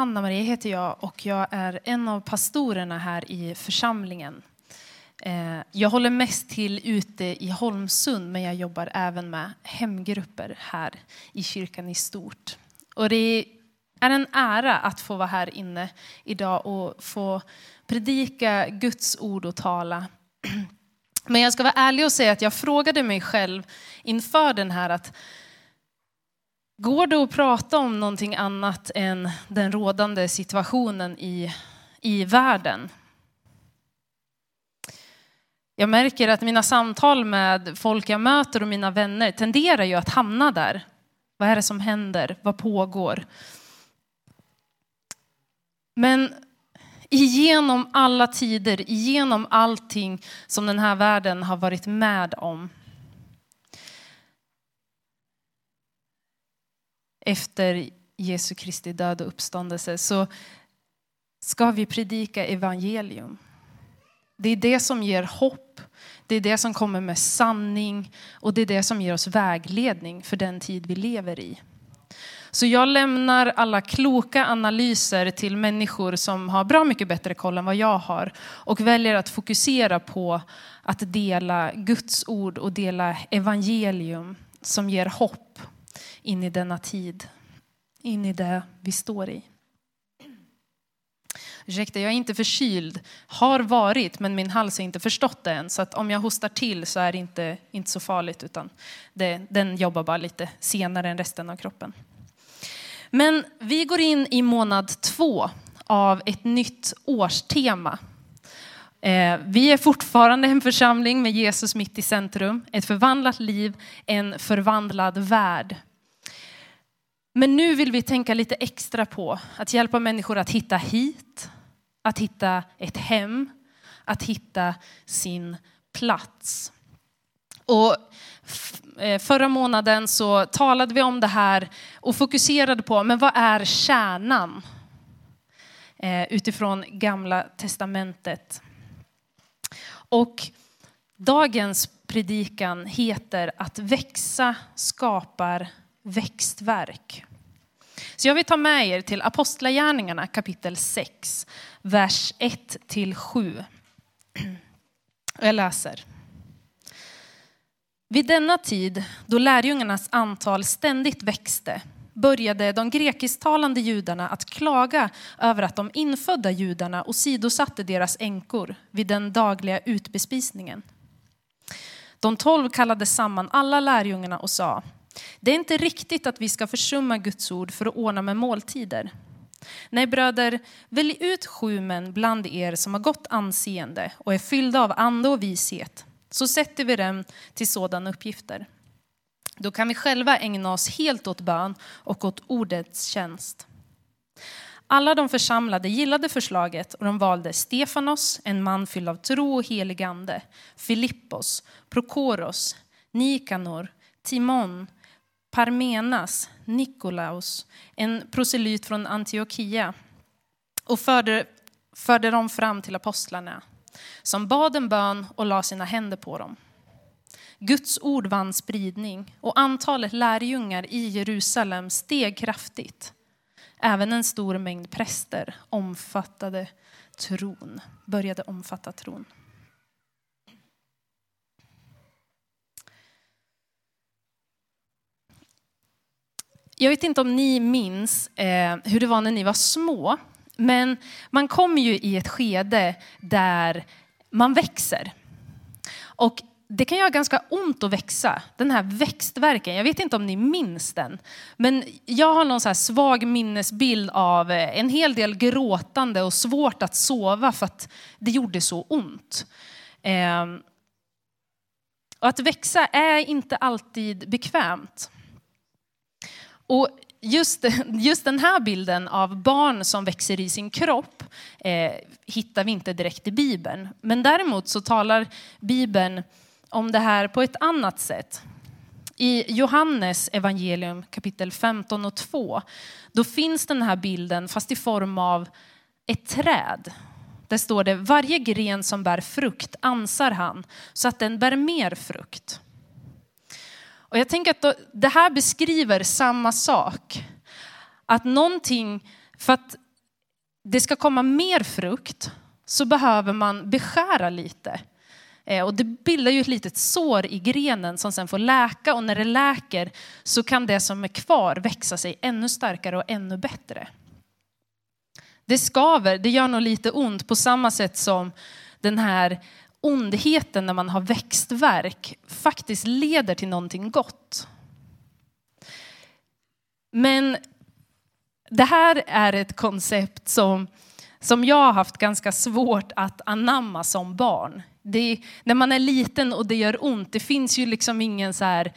Hanna-Maria heter jag och jag är en av pastorerna här i församlingen. Eh, jag håller mest till ute i Holmsund men jag jobbar även med hemgrupper här i kyrkan i stort. Och det är en ära att få vara här inne idag och få predika Guds ord och tala. Men jag ska vara ärlig och säga att jag frågade mig själv inför den här att Går det att prata om någonting annat än den rådande situationen i, i världen? Jag märker att mina samtal med folk jag möter och mina vänner tenderar ju att hamna där. Vad är det som händer? Vad pågår? Men igenom alla tider, igenom allting som den här världen har varit med om efter Jesu Kristi död och uppståndelse så ska vi predika evangelium. Det är det som ger hopp, det är det som kommer med sanning och det är det som ger oss vägledning för den tid vi lever i. Så jag lämnar alla kloka analyser till människor som har bra mycket bättre koll än vad jag har och väljer att fokusera på att dela Guds ord och dela evangelium som ger hopp in i denna tid, in i det vi står i. Ursäkta, jag är inte förkyld. Har varit, men min hals har inte förstått det än. Så att om jag hostar till så är det inte, inte så farligt, utan det, den jobbar bara lite senare än resten av kroppen. Men vi går in i månad två av ett nytt årstema. Eh, vi är fortfarande en församling med Jesus mitt i centrum, ett förvandlat liv, en förvandlad värld. Men nu vill vi tänka lite extra på att hjälpa människor att hitta hit, att hitta ett hem, att hitta sin plats. Och eh, förra månaden så talade vi om det här och fokuserade på, men vad är kärnan? Eh, utifrån gamla testamentet. Och dagens predikan heter att växa skapar växtverk. Så jag vill ta med er till Apostlagärningarna kapitel 6, vers 1-7. Jag läser. Vid denna tid, då lärjungarnas antal ständigt växte, började de grekisktalande judarna att klaga över att de infödda judarna åsidosatte deras änkor vid den dagliga utbespisningen. De tolv kallade samman alla lärjungarna och sa, det är inte riktigt att vi ska försumma Guds ord för att ordna med måltider. Nej bröder, välj ut sju män bland er som har gott anseende och är fyllda av ande och vishet, så sätter vi dem till sådana uppgifter. Då kan vi själva ägna oss helt åt bön och åt ordets tjänst. Alla de församlade gillade förslaget och de valde Stefanos, en man fylld av tro och helig ande, Filippos, Prokoros, Nikanor, Timon, Parmenas, Nikolaus, en proselyt från Antiochia och förde, förde dem fram till apostlarna som bad en bön och la sina händer på dem. Guds ord vann spridning och antalet lärjungar i Jerusalem steg kraftigt. Även en stor mängd präster omfattade tron, började omfatta tron. Jag vet inte om ni minns eh, hur det var när ni var små, men man kommer ju i ett skede där man växer. Och det kan göra ganska ont att växa, den här växtverken. Jag vet inte om ni minns den, men jag har någon så svag minnesbild av eh, en hel del gråtande och svårt att sova för att det gjorde så ont. Eh, och att växa är inte alltid bekvämt. Och just, just den här bilden av barn som växer i sin kropp eh, hittar vi inte direkt i Bibeln. Men däremot så talar Bibeln om det här på ett annat sätt. I Johannes evangelium kapitel 15 och 2, då finns den här bilden fast i form av ett träd. Där står det, varje gren som bär frukt ansar han så att den bär mer frukt. Och jag tänker att det här beskriver samma sak. Att någonting, för att det ska komma mer frukt så behöver man beskära lite. Eh, och det bildar ju ett litet sår i grenen som sen får läka och när det läker så kan det som är kvar växa sig ännu starkare och ännu bättre. Det skaver, det gör nog lite ont på samma sätt som den här ondheten när man har växtverk faktiskt leder till någonting gott. Men det här är ett koncept som, som jag har haft ganska svårt att anamma som barn. Det, när man är liten och det gör ont, det finns ju liksom ingen så här,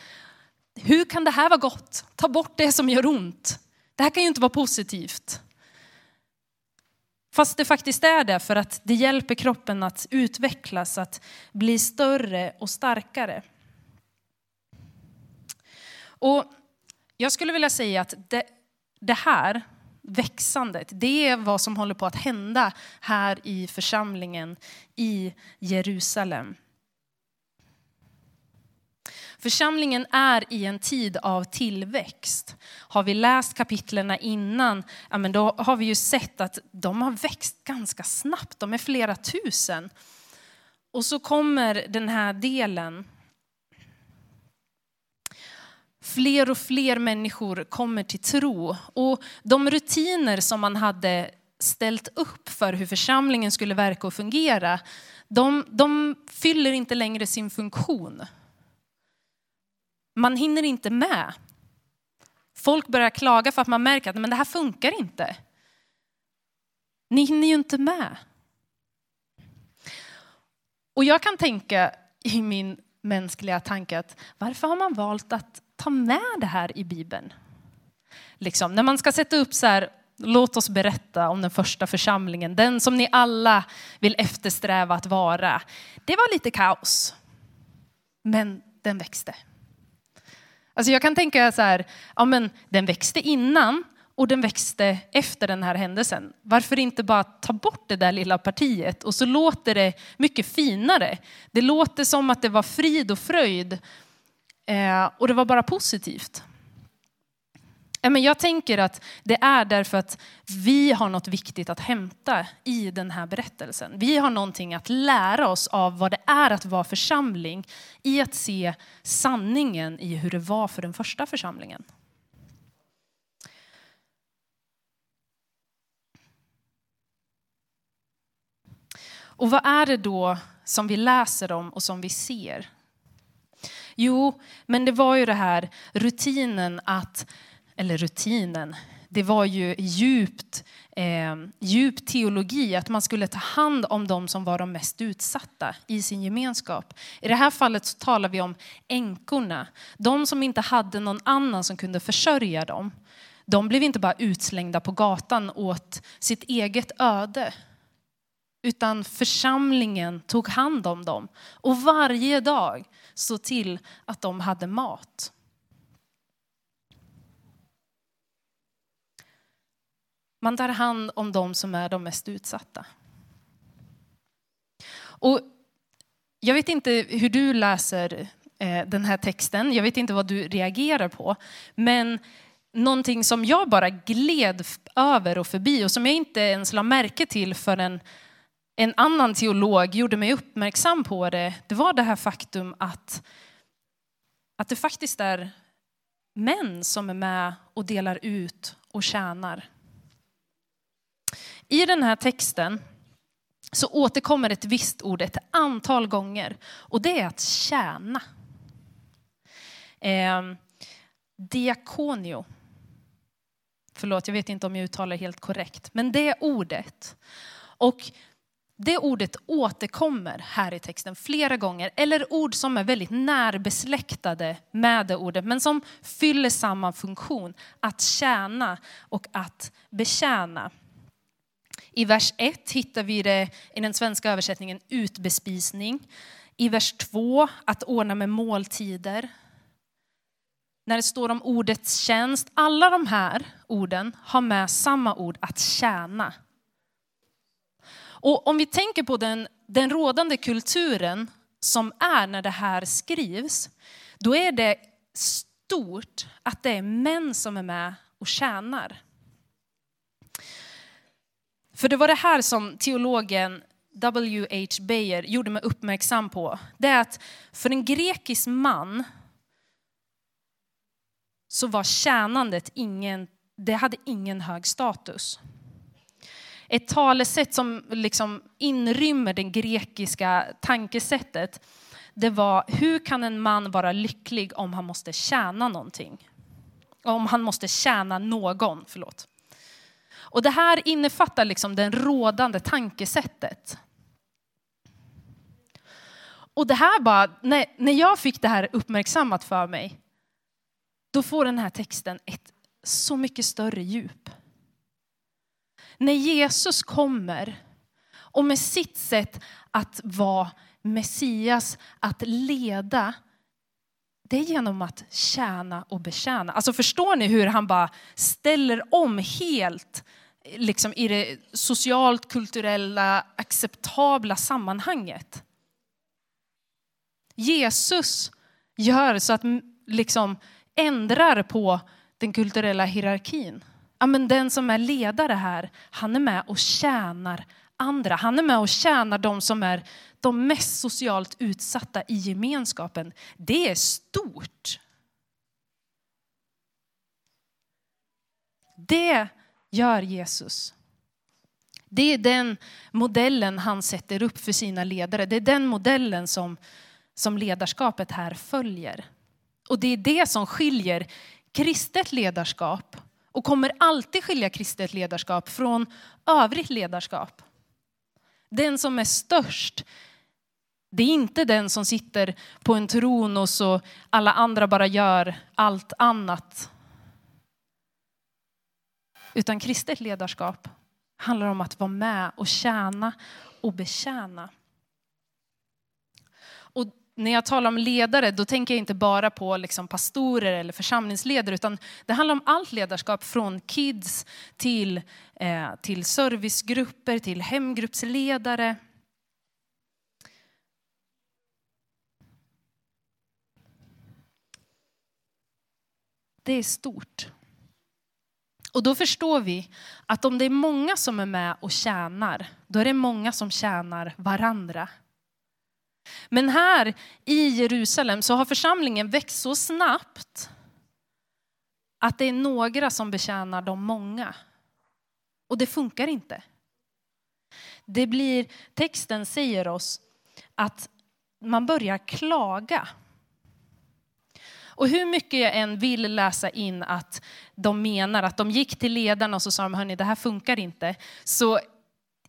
hur kan det här vara gott? Ta bort det som gör ont. Det här kan ju inte vara positivt. Fast det faktiskt är det för att det hjälper kroppen att utvecklas, att bli större och starkare. Och jag skulle vilja säga att det, det här växandet, det är vad som håller på att hända här i församlingen i Jerusalem. Församlingen är i en tid av tillväxt. Har vi läst kapitlerna innan, ja, men då har vi ju sett att de har växt ganska snabbt. De är flera tusen. Och så kommer den här delen. Fler och fler människor kommer till tro. Och de rutiner som man hade ställt upp för hur församlingen skulle verka och fungera, de, de fyller inte längre sin funktion. Man hinner inte med. Folk börjar klaga för att man märker att men det här funkar inte. Ni hinner ju inte med. Och jag kan tänka i min mänskliga tanke att varför har man valt att ta med det här i Bibeln? Liksom, när man ska sätta upp så här, låt oss berätta om den första församlingen, den som ni alla vill eftersträva att vara. Det var lite kaos, men den växte. Alltså jag kan tänka så här, ja men den växte innan och den växte efter den här händelsen. Varför inte bara ta bort det där lilla partiet och så låter det mycket finare. Det låter som att det var frid och fröjd eh, och det var bara positivt. Jag tänker att det är därför att vi har något viktigt att hämta i den här berättelsen. Vi har någonting att lära oss av vad det är att vara församling i att se sanningen i hur det var för den första församlingen. Och vad är det då som vi läser om och som vi ser? Jo, men det var ju det här rutinen att eller rutinen, det var ju djupt, eh, djup teologi, att man skulle ta hand om de som var de mest utsatta i sin gemenskap. I det här fallet så talar vi om änkorna, de som inte hade någon annan som kunde försörja dem. De blev inte bara utslängda på gatan åt sitt eget öde, utan församlingen tog hand om dem och varje dag såg till att de hade mat. Man tar hand om de som är de mest utsatta. Och jag vet inte hur du läser eh, den här texten, jag vet inte vad du reagerar på, men någonting som jag bara gled över och förbi och som jag inte ens la märke till förrän en annan teolog gjorde mig uppmärksam på det, det var det här faktum att, att det faktiskt är män som är med och delar ut och tjänar. I den här texten så återkommer ett visst ord ett antal gånger och det är att tjäna. Eh, diakonio. Förlåt, jag vet inte om jag uttalar helt korrekt, men det ordet. Och det ordet återkommer här i texten flera gånger, eller ord som är väldigt närbesläktade med det ordet, men som fyller samma funktion, att tjäna och att betjäna. I vers 1 hittar vi det i den svenska översättningen utbespisning. I vers 2 att ordna med måltider. När det står om ordets tjänst, alla de här orden har med samma ord att tjäna. Och om vi tänker på den, den rådande kulturen som är när det här skrivs, då är det stort att det är män som är med och tjänar. För det var det här som teologen W.H. Bayer gjorde mig uppmärksam på. Det är att för en grekisk man så var tjänandet ingen, det hade ingen hög status. Ett talesätt som liksom inrymmer det grekiska tankesättet, det var hur kan en man vara lycklig om han måste tjäna någonting? Om han måste tjäna någon, förlåt. Och det här innefattar liksom det rådande tankesättet. Och det här bara, när, när jag fick det här uppmärksammat för mig, då får den här texten ett så mycket större djup. När Jesus kommer och med sitt sätt att vara Messias, att leda, det är genom att tjäna och betjäna. Alltså förstår ni hur han bara ställer om helt liksom i det socialt, kulturella, acceptabla sammanhanget. Jesus gör så att liksom ändrar på den kulturella hierarkin. Ja, men den som är ledare här, han är med och tjänar andra. Han är med och tjänar de som är de mest socialt utsatta i gemenskapen. Det är stort. Det gör Jesus. Det är den modellen han sätter upp för sina ledare. Det är den modellen som, som ledarskapet här följer. Och det är det som skiljer kristet ledarskap och kommer alltid skilja kristet ledarskap från övrigt ledarskap. Den som är störst, det är inte den som sitter på en tron och så alla andra bara gör allt annat utan kristet ledarskap handlar om att vara med och tjäna och betjäna. Och när jag talar om ledare, då tänker jag inte bara på liksom pastorer eller församlingsledare, utan det handlar om allt ledarskap från kids till, eh, till servicegrupper, till hemgruppsledare. Det är stort. Och då förstår vi att om det är många som är med och tjänar, då är det många som tjänar varandra. Men här i Jerusalem så har församlingen växt så snabbt att det är några som betjänar de många. Och det funkar inte. Det blir, texten säger oss att man börjar klaga och hur mycket jag än vill läsa in att de menar att de gick till ledarna och så sa de, hörni det här funkar inte. Så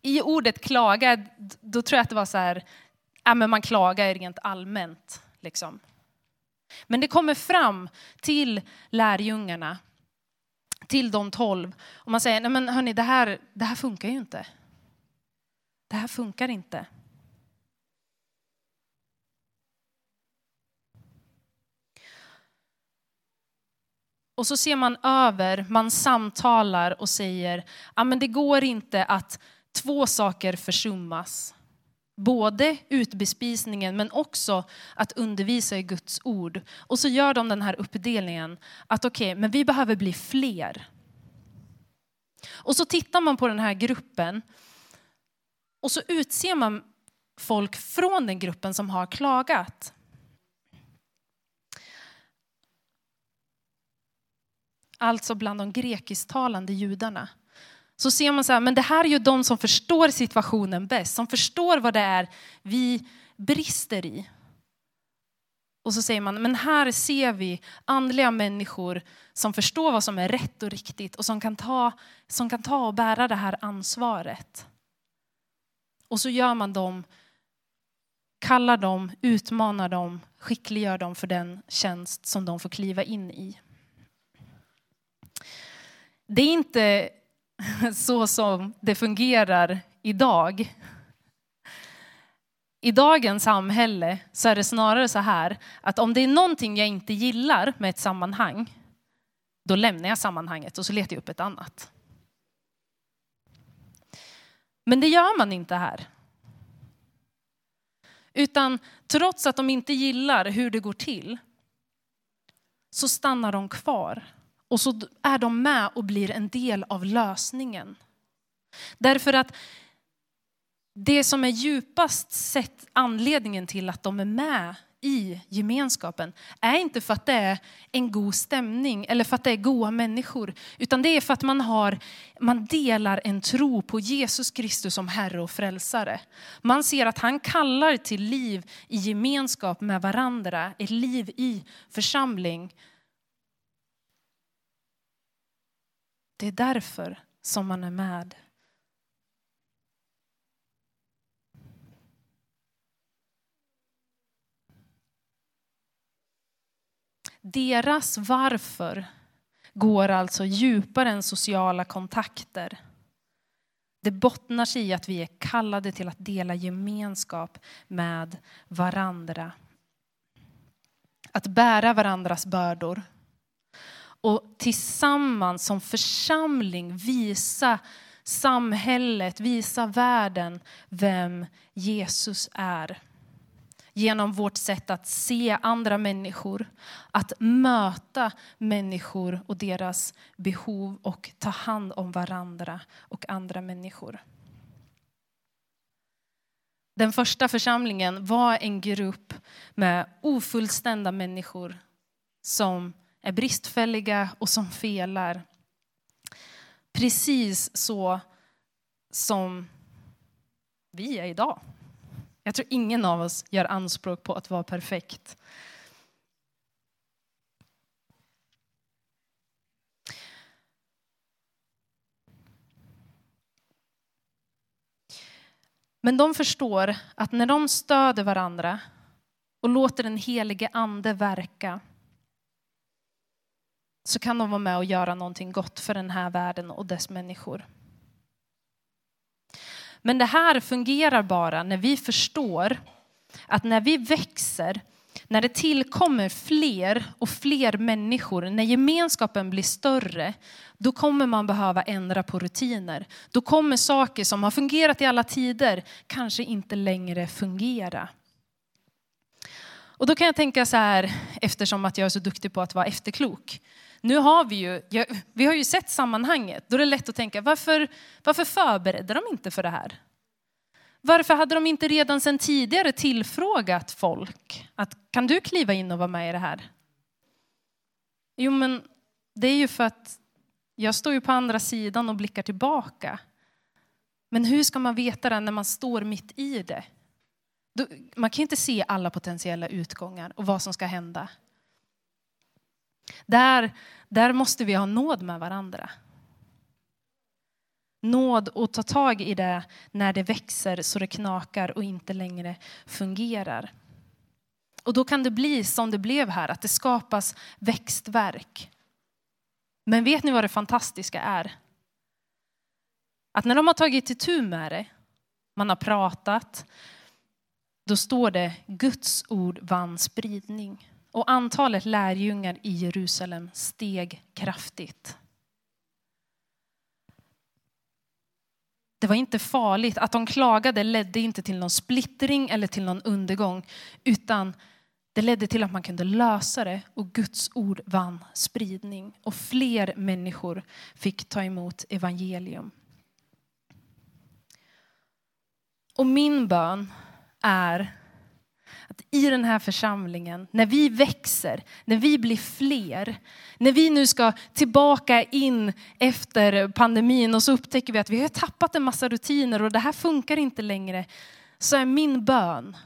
i ordet klaga, då tror jag att det var så här, ja men man klagar rent allmänt. Liksom. Men det kommer fram till lärjungarna, till de tolv. Och man säger, nej men hörni det här, det här funkar ju inte. Det här funkar inte. Och så ser man över, man samtalar och säger, att men det går inte att två saker försummas. Både utbespisningen men också att undervisa i Guds ord. Och så gör de den här uppdelningen att okej, okay, men vi behöver bli fler. Och så tittar man på den här gruppen och så utser man folk från den gruppen som har klagat. Alltså bland de grekisktalande judarna, så ser man så här, men det här är ju de som förstår situationen bäst, som förstår vad det är vi brister i. Och så säger man, men här ser vi andliga människor som förstår vad som är rätt och riktigt och som kan ta, som kan ta och bära det här ansvaret. Och så gör man dem, kallar dem, utmanar dem, skickliggör dem för den tjänst som de får kliva in i. Det är inte så som det fungerar idag. I dagens samhälle så är det snarare så här att om det är någonting jag inte gillar med ett sammanhang, då lämnar jag sammanhanget och så letar jag upp ett annat. Men det gör man inte här. Utan trots att de inte gillar hur det går till så stannar de kvar och så är de med och blir en del av lösningen. Därför att det som är djupast sett anledningen till att de är med i gemenskapen är inte för att det är en god stämning eller för att det är goda människor, utan det är för att man, har, man delar en tro på Jesus Kristus som Herre och Frälsare. Man ser att han kallar till liv i gemenskap med varandra, ett liv i församling. Det är därför som man är med. Deras varför går alltså djupare än sociala kontakter. Det bottnar sig i att vi är kallade till att dela gemenskap med varandra. Att bära varandras bördor. Och tillsammans som församling visa samhället, visa världen vem Jesus är genom vårt sätt att se andra människor, att möta människor och deras behov och ta hand om varandra och andra människor. Den första församlingen var en grupp med ofullständiga människor som är bristfälliga och som felar. Precis så som vi är idag. Jag tror ingen av oss gör anspråk på att vara perfekt. Men de förstår att när de stöder varandra och låter den helige ande verka så kan de vara med och göra någonting gott för den här världen och dess människor. Men det här fungerar bara när vi förstår att när vi växer, när det tillkommer fler och fler människor, när gemenskapen blir större, då kommer man behöva ändra på rutiner. Då kommer saker som har fungerat i alla tider kanske inte längre fungera. Och då kan jag tänka så här, eftersom att jag är så duktig på att vara efterklok. Nu har vi ju, vi har ju sett sammanhanget, då är det lätt att tänka, varför, varför förberedde de inte för det här? Varför hade de inte redan sedan tidigare tillfrågat folk att kan du kliva in och vara med i det här? Jo, men det är ju för att jag står ju på andra sidan och blickar tillbaka. Men hur ska man veta det när man står mitt i det? Man kan inte se alla potentiella utgångar och vad som ska hända. Där, där måste vi ha nåd med varandra. Nåd och ta tag i det när det växer så det knakar och inte längre fungerar. Och då kan det bli som det blev här, att det skapas växtverk. Men vet ni vad det fantastiska är? Att när de har tagit itu med det, man har pratat, då står det Guds ord vann spridning. Och antalet lärjungar i Jerusalem steg kraftigt. Det var inte farligt. Att de klagade ledde inte till någon splittring eller till någon undergång, utan det ledde till att man kunde lösa det och Guds ord vann spridning och fler människor fick ta emot evangelium. Och min bön är att i den här församlingen, när vi växer, när vi blir fler, när vi nu ska tillbaka in efter pandemin och så upptäcker vi att vi har tappat en massa rutiner och det här funkar inte längre, så är min bön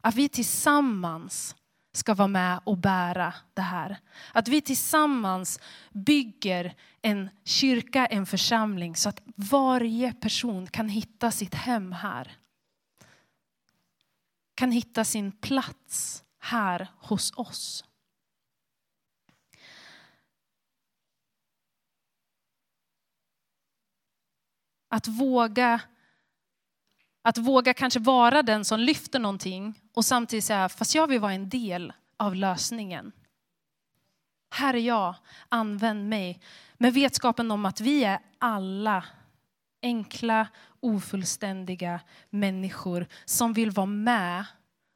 att vi tillsammans ska vara med och bära det här. Att vi tillsammans bygger en kyrka, en församling så att varje person kan hitta sitt hem här. Kan hitta sin plats här hos oss. Att våga att våga kanske vara den som lyfter någonting och samtidigt säga, fast jag vill vara en del av lösningen. Här är jag, använd mig. Med vetskapen om att vi är alla enkla, ofullständiga människor som vill vara med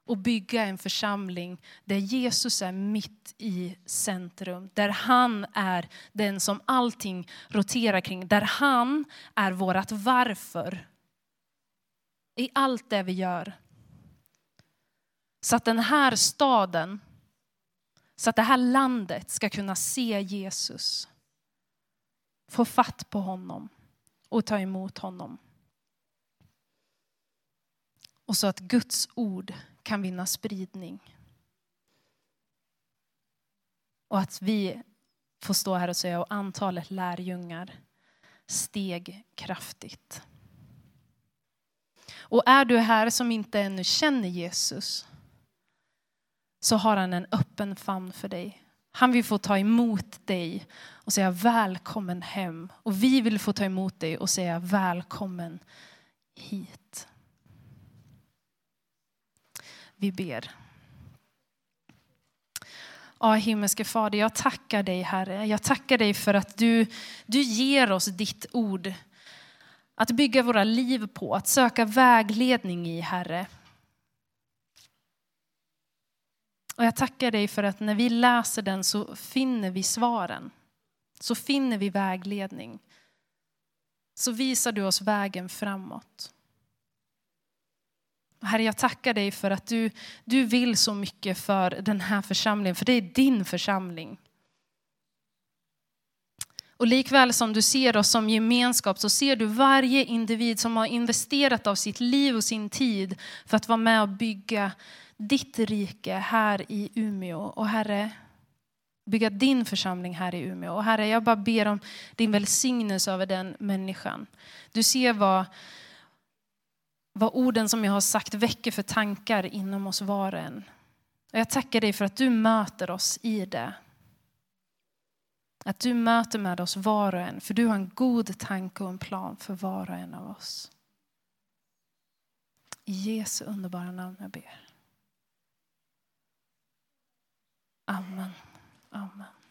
och bygga en församling där Jesus är mitt i centrum. Där han är den som allting roterar kring. Där han är vårt varför i allt det vi gör. Så att den här staden, så att det här landet ska kunna se Jesus. Få fatt på honom och ta emot honom. Och så att Guds ord kan vinna spridning. Och att vi får stå här och säga och antalet lärjungar steg kraftigt. Och är du här som inte ännu känner Jesus så har han en öppen famn för dig. Han vill få ta emot dig och säga välkommen hem. Och vi vill få ta emot dig och säga välkommen hit. Vi ber. Ja, himmelske Fader, jag tackar dig Herre. Jag tackar dig för att du, du ger oss ditt ord att bygga våra liv på, att söka vägledning i, Herre. Och jag tackar dig för att när vi läser den så finner vi svaren. Så finner vi vägledning. Så visar du oss vägen framåt. Herre, jag tackar dig för att du, du vill så mycket för den här församlingen, för det är din församling. Och likväl som du ser oss som gemenskap så ser du varje individ som har investerat av sitt liv och sin tid för att vara med och bygga ditt rike här i Umeå. Och Herre, bygga din församling här i Umeå. Och Herre, jag bara ber om din välsignelse över den människan. Du ser vad, vad orden som jag har sagt väcker för tankar inom oss var och en. Och jag tackar dig för att du möter oss i det. Att du möter med oss var och en, för du har en god tanke och en plan för var och en av oss. I Jesu underbara namn jag ber. Amen. Amen.